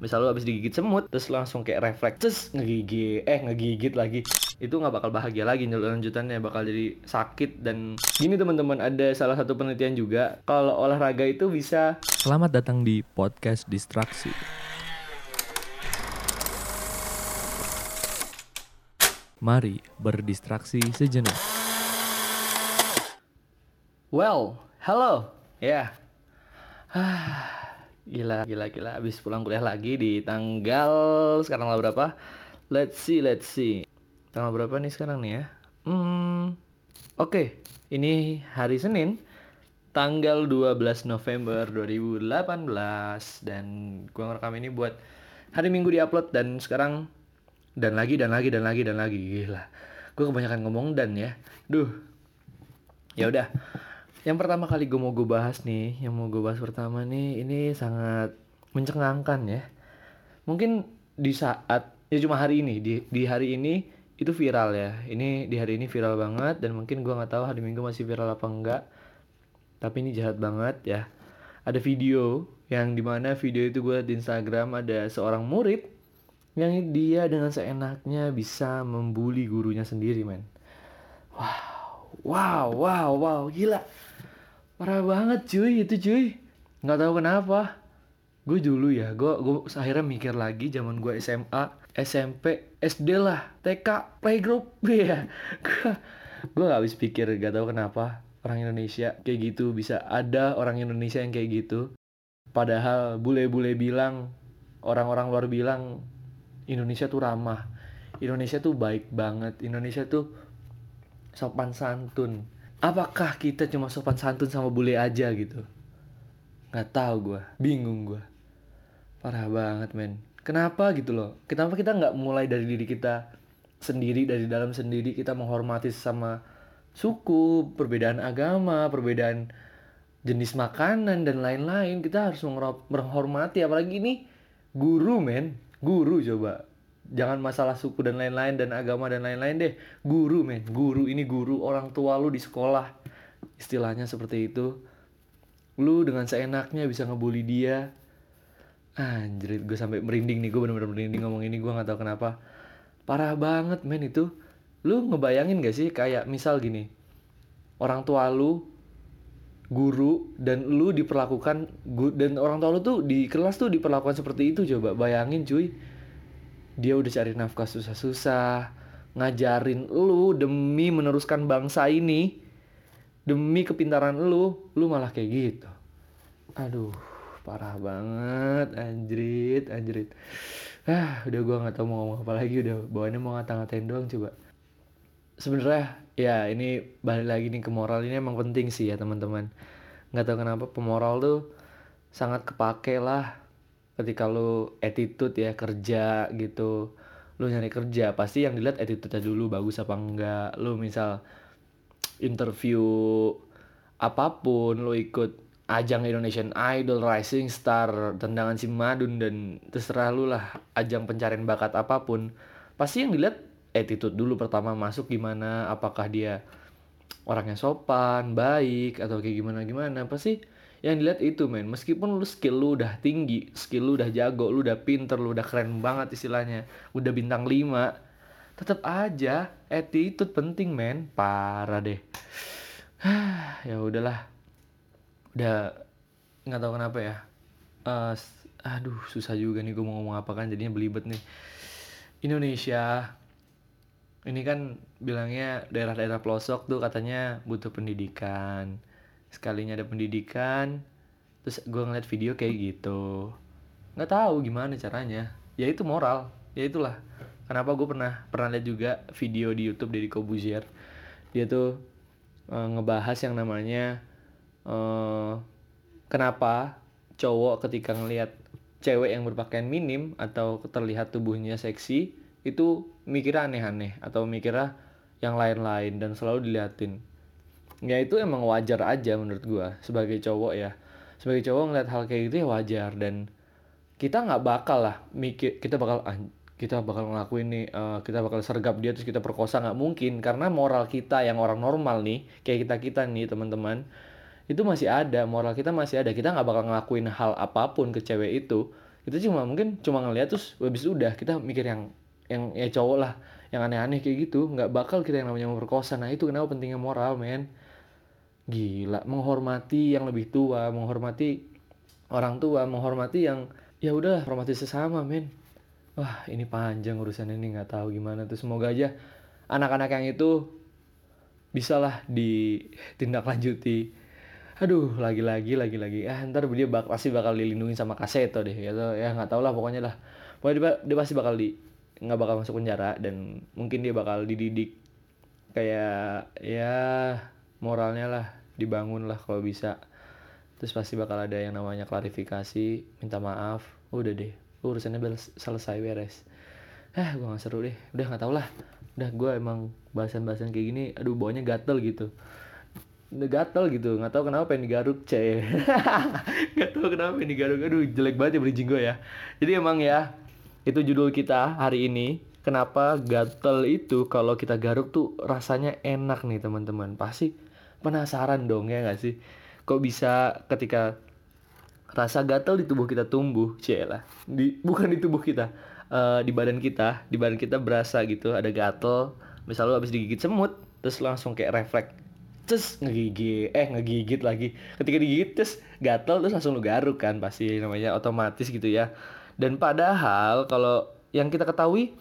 misal lu abis digigit semut terus langsung kayak refleks terus ngegigit eh ngegigit lagi itu nggak bakal bahagia lagi lanjutannya bakal jadi sakit dan gini teman-teman ada salah satu penelitian juga kalau olahraga itu bisa Selamat datang di podcast Distraksi. Mari berdistraksi sejenak. well hello ya gila gila gila. Abis pulang kuliah lagi di tanggal sekarang tanggal berapa? Let's see let's see. Tanggal berapa nih sekarang nih ya? Hmm oke. Ini hari Senin tanggal 12 November 2018 dan gua ngerekam ini buat hari Minggu diupload dan sekarang dan lagi dan lagi dan lagi dan lagi. Gila. Gue kebanyakan ngomong dan ya. Duh. Ya udah yang pertama kali gue mau gue bahas nih yang mau gue bahas pertama nih ini sangat mencengangkan ya. Mungkin di saat ya cuma hari ini di di hari ini itu viral ya. Ini di hari ini viral banget dan mungkin gue nggak tahu hari minggu masih viral apa enggak. Tapi ini jahat banget ya. Ada video yang di mana video itu gue di Instagram ada seorang murid yang dia dengan seenaknya bisa membuli gurunya sendiri men. Wow wow wow wow gila parah banget cuy itu cuy. Nggak tahu kenapa. Gue dulu ya gue gue akhirnya mikir lagi zaman gue SMA SMP SD lah TK playgroup. Ya gue gak habis pikir gak tahu kenapa orang Indonesia kayak gitu bisa ada orang Indonesia yang kayak gitu. Padahal bule-bule bilang orang-orang luar bilang Indonesia tuh ramah. Indonesia tuh baik banget. Indonesia tuh sopan santun apakah kita cuma sopan santun sama bule aja gitu? Nggak tahu gue bingung gue parah banget men. Kenapa gitu loh? Kenapa kita nggak mulai dari diri kita sendiri dari dalam sendiri kita menghormati sama suku perbedaan agama perbedaan jenis makanan dan lain-lain? Kita harus menghormati. Apalagi ini guru men. Guru coba jangan masalah suku dan lain-lain dan agama dan lain-lain deh. Guru men. Guru ini guru orang tua lu di sekolah. Istilahnya seperti itu. Lu dengan seenaknya bisa ngebully dia. Anjir gue sampai merinding nih. Gue bener-bener merinding ngomong ini. Gue nggak tahu kenapa. Parah banget men itu. Lu ngebayangin gak sih kayak misal gini. Orang tua lu guru dan lu diperlakukan dan orang tua lu tuh di kelas tuh diperlakukan seperti itu coba. Bayangin cuy dia udah cari nafkah susah-susah ngajarin lu demi meneruskan bangsa ini demi kepintaran lu lu malah kayak gitu. Aduh parah banget anjrit anjrit. Ah udah gua nggak tahu mau ngomong apa lagi udah bawaannya mau ngata-ngatain doang coba. Sebenarnya ya ini balik lagi nih ke moral ini emang penting sih ya teman-teman. Nggak tahu kenapa pemoral tuh sangat kepake lah ketika lu attitude ya kerja gitu lu nyari kerja pasti yang dilihat attitude-nya dulu bagus apa enggak. Lu misal interview apa pun lu ikut ajang Indonesian Idol Rising Star tendangan si Madun dan terserah lu lah ajang pencarian bakat apa pun pasti yang dilihat attitude dulu pertama masuk gimana apakah dia orangnya sopan baik atau kayak gimana gimana pasti yang dilihat itu men meskipun lu skill lu udah tinggi skill lu udah jago lu udah pinter lu udah keren banget istilahnya udah bintang 5 tetap aja attitude penting men. Parah deh. Ya udahlah. Udah nggak tahu kenapa ya. Uh, aduh susah juga nih gue mau ngomong apa kan jadinya belibet nih. Indonesia ini kan bilangnya daerah-daerah pelosok tuh katanya butuh pendidikan sekalinya ada pendidikan terus gue ngeliat video kayak gitu. Nggak tahu gimana caranya. Ya itu moral ya itulah. Kenapa gue pernah pernah lihat juga video di YouTube dari Kobuzier. Dia tuh e, ngebahas yang namanya e, kenapa cowok ketika ngelihat cewek yang berpakaian minim atau terlihat tubuhnya seksi itu mikirnya aneh-aneh atau mikirnya yang lain-lain dan selalu diliatin ya itu emang wajar aja menurut gua sebagai cowok ya. Sebagai cowok ngeliat hal kayak gitu ya wajar dan kita nggak bakal lah mikir kita bakal ah, kita bakal ngelakuin nih uh, kita bakal sergap dia terus kita perkosa. Nggak mungkin karena moral kita yang orang normal nih kayak kita kita nih teman-teman itu masih ada moral kita masih ada. Kita nggak bakal ngelakuin hal apa pun ke cewek itu. Kita cuma mungkin cuma ngeliat terus habis itu udah kita mikir yang yang ya cowok lah yang aneh-aneh kayak gitu. Nggak bakal kita yang namanya memperkosa nah itu kenapa pentingnya moral men gila menghormati yang lebih tua menghormati orang tua menghormati yang ya udah hormati sesama men. Wah ini panjang urusan ini nggak tahu gimana tuh. Semoga aja anak-anak yang itu bisalah ditindaklanjuti. Aduh lagi-lagi lagi-lagi. Ah ntar dia bak pasti bakal dilindungi sama kaseto deh gitu ya nggak tau lah pokoknya lah. Pokoknya dia, dia pasti bakal di nggak bakal masuk penjara dan mungkin dia bakal dididik kayak ya moralnya lah dibangun lah kalau bisa. Terus pasti bakal ada yang namanya klarifikasi minta maaf. Udah deh urusannya selesai beres. Eh gue gak seru deh. Udah nggak tau lah. Udah gue emang bahasan-bahasan kayak gini aduh bawanya gatel gitu. Gatel gitu nggak tahu kenapa pengen digaruk ceh nggak tahu kenapa pengen digaruk. Aduh jelek banget ya bridging gue ya. Jadi emang ya itu judul kita hari ini. Kenapa gatel itu kalau kita garuk tuh rasanya enak nih teman-teman. Pasti penasaran dong ya nggak sih? Kok bisa ketika rasa gatel di tubuh kita tumbuh lah di bukan di tubuh kita uh, di badan kita di badan kita berasa gitu ada gatel misalnya habis digigit semut terus langsung kayak refleks terus ngegigit eh ngegigit lagi. Ketika digigit terus gatel terus langsung lu garuk kan pasti namanya otomatis gitu ya. Dan padahal kalau yang kita ketahui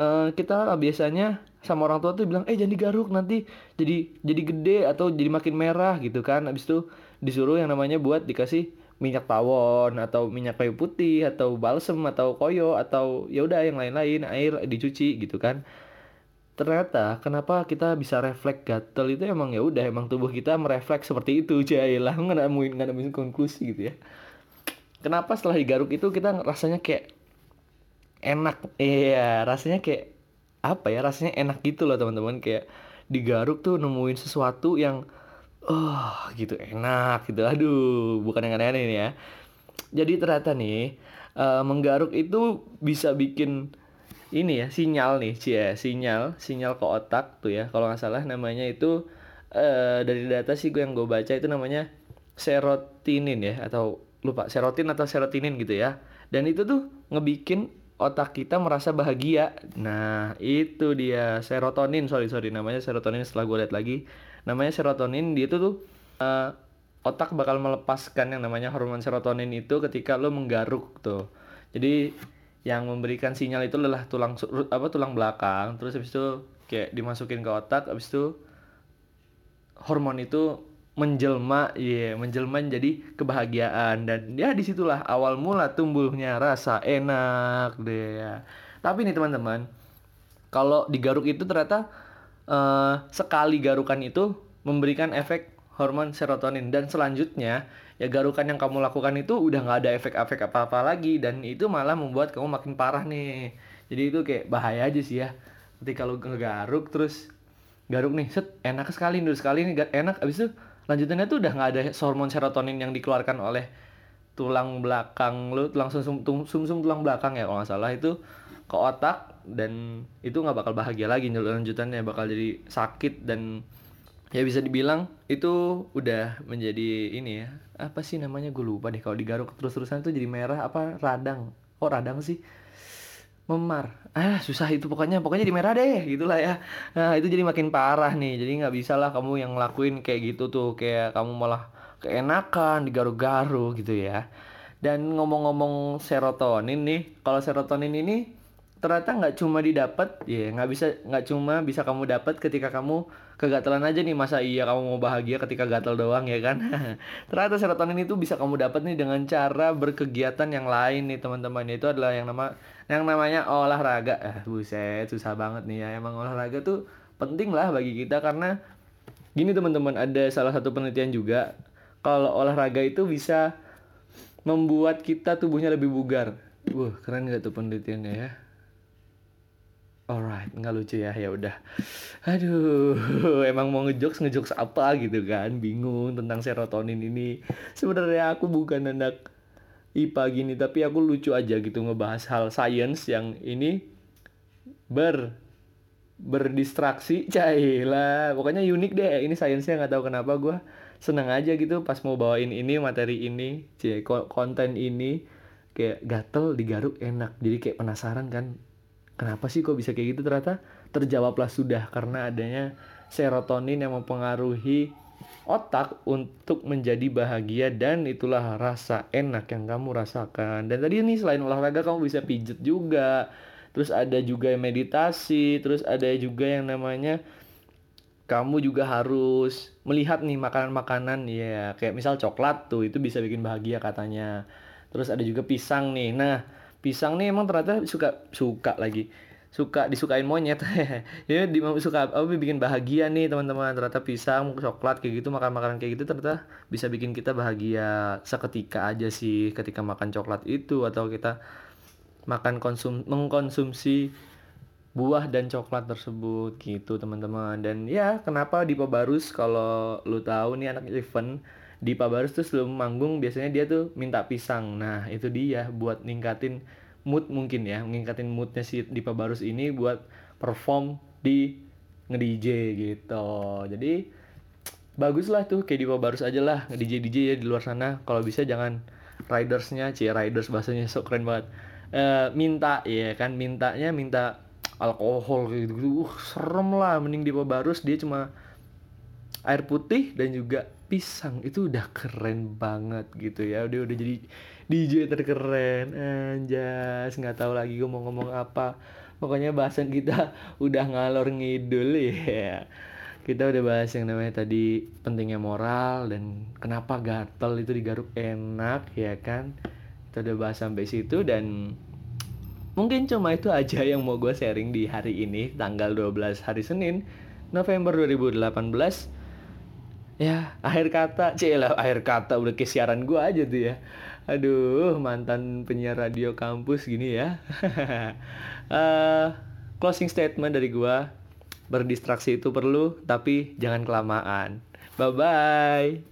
uh, kita biasanya sama orang tua tuh bilang eh jangan digaruk nanti jadi jadi gede atau jadi makin merah gitu kan. Habis itu disuruh yang namanya buat dikasih minyak tawon atau minyak kayu putih atau balsem atau koyo atau ya udah yang lain-lain air dicuci gitu kan. Ternyata kenapa kita bisa refleks gatel itu emang ya udah emang tubuh kita merefleks seperti itu lah nggak nemuin nggak nemuin konklusi gitu ya. Kenapa setelah digaruk itu kita rasanya kayak enak? Iya rasanya kayak apa ya rasanya enak gitu loh teman-teman. Kayak digaruk tuh nemuin sesuatu yang oh gitu enak gitu. Aduh bukan yang aneh-aneh ini ya. Jadi ternyata nih uh, menggaruk itu bisa bikin ini ya sinyal nih cie sinyal sinyal ke otak tuh ya. Kalau nggak salah namanya itu uh, dari data sih gue yang gue baca itu namanya serotinin ya atau lupa serotin atau serotinin gitu ya. Dan itu tuh ngebikin otak kita merasa bahagia. Nah itu dia serotonin. Sorry sorry namanya serotonin setelah gue lihat lagi. Namanya serotonin dia itu tuh uh, otak bakal melepaskan yang namanya hormon serotonin itu ketika lo menggaruk tuh. Jadi yang memberikan sinyal itu adalah tulang apa tulang belakang. Terus habis itu kayak dimasukin ke otak habis itu hormon itu menjelma iya yeah, menjelma jadi kebahagiaan. Dan ya di situlah awal mula tumbuhnya rasa enak deh ya. Tapi nih teman-teman kalau digaruk itu ternyata uh, sekali garukan itu memberikan efek hormon serotonin. Dan selanjutnya ya garukan yang kamu lakukan itu udah nggak ada efek-efek apa-apa lagi. Dan itu malah membuat kamu makin parah nih. Jadi itu kayak bahaya aja sih ya. Ketika lu ngegaruk terus garuk nih set enak sekali nih sekali nih enak. Abis itu lanjutannya tuh udah nggak ada hormon serotonin yang dikeluarkan oleh tulang belakang lu langsung sum sum, tulang belakang ya kalau nggak salah. Itu ke otak dan itu nggak bakal bahagia lagi lanjutannya. Bakal jadi sakit dan ya bisa dibilang itu udah menjadi ini ya apa sih namanya? Gue lupa deh kalau digaruk terus-terusan itu jadi merah apa radang? Oh radang sih memar. Ah susah itu pokoknya. Pokoknya jadi merah deh gitulah ya. Nah itu jadi makin parah nih. Jadi nggak bisa lah kamu yang ngelakuin kayak gitu tuh. Kayak kamu malah keenakan digaruk-garuk gitu ya. Dan ngomong-ngomong serotonin nih kalau serotonin ini ternyata nggak cuma didapat ya nggak bisa nggak cuma bisa kamu dapat ketika kamu kegatalan aja nih. Masa iya kamu mau bahagia ketika gatal doang ya kan? Ternyata serotonin itu bisa kamu dapat nih dengan cara berkegiatan yang lain nih teman-teman. Itu adalah yang nama yang namanya olahraga eh buset susah banget nih ya emang olahraga tuh penting lah bagi kita karena gini teman-teman ada salah satu penelitian juga kalau olahraga itu bisa membuat kita tubuhnya lebih bugar wah keren gak tuh penelitiannya ya Alright, nggak lucu ya, ya udah. Aduh, emang mau ngejokes ngejokes apa gitu kan? Bingung tentang serotonin ini. Sebenarnya aku bukan anak IPA gini, tapi aku lucu aja gitu ngebahas hal science yang ini ber berdistraksi cailah pokoknya unik deh ini sainsnya nggak tahu kenapa gue seneng aja gitu pas mau bawain ini materi ini cie konten ini. Kayak gatel digaruk enak. Jadi kayak penasaran kan kenapa sih kok bisa kayak gitu? Ternyata terjawablah sudah karena adanya serotonin yang mempengaruhi otak untuk menjadi bahagia dan itulah rasa enak yang kamu rasakan. Dan tadi ini selain olahraga kamu bisa pijet juga. Terus ada juga meditasi terus ada juga yang namanya kamu juga harus melihat nih makanan-makanan ya. Kayak misal coklat tuh itu bisa bikin bahagia katanya. Terus ada juga pisang nih. Nah pisang nih emang ternyata suka suka lagi suka disukain monyet. Ya di suka apa bikin bahagia nih teman-teman. Ternyata pisang coklat kayak gitu makan makanan kayak gitu ternyata bisa bikin kita bahagia seketika aja sih ketika makan coklat itu atau kita makan konsum mengkonsumsi buah dan coklat tersebut gitu teman-teman. Dan ya kenapa di Pabarus kalau lu tahu nih anak event di Pabarus tuh sebelum manggung biasanya dia tuh minta pisang. Nah itu dia buat ningkatin mood mungkin ya ningkatin moodnya si di Pabarus ini buat perform di nge-DJ gitu. Jadi bagus lah tuh kayak di Pabarus aja lah nge-DJ DJ ya di luar sana. Kalau bisa jangan ridersnya cie riders bahasanya sok keren banget. Uh, minta ya kan mintanya minta alkohol gitu gitu uh, serem lah mending di Pabarus dia cuma air putih dan juga pisang. Itu udah keren banget gitu ya. Udah udah jadi DJ terkeren. Anjas nggak tahu lagi gue mau ngomong apa. Pokoknya bahasan kita udah ngalor ngidul ya kita udah bahas yang namanya tadi pentingnya moral dan kenapa gatel itu digaruk enak ya kan? Kita udah bahas sampai situ dan mungkin cuma itu aja yang mau gue sharing di hari ini tanggal 12 hari Senin November 2018 ya akhir kata. Lah akhir kata udah ke siaran gue aja tuh ya. Aduh mantan penyiar radio kampus gini ya. Uh, closing statement dari gue berdistraksi itu perlu tapi jangan kelamaan. Bye bye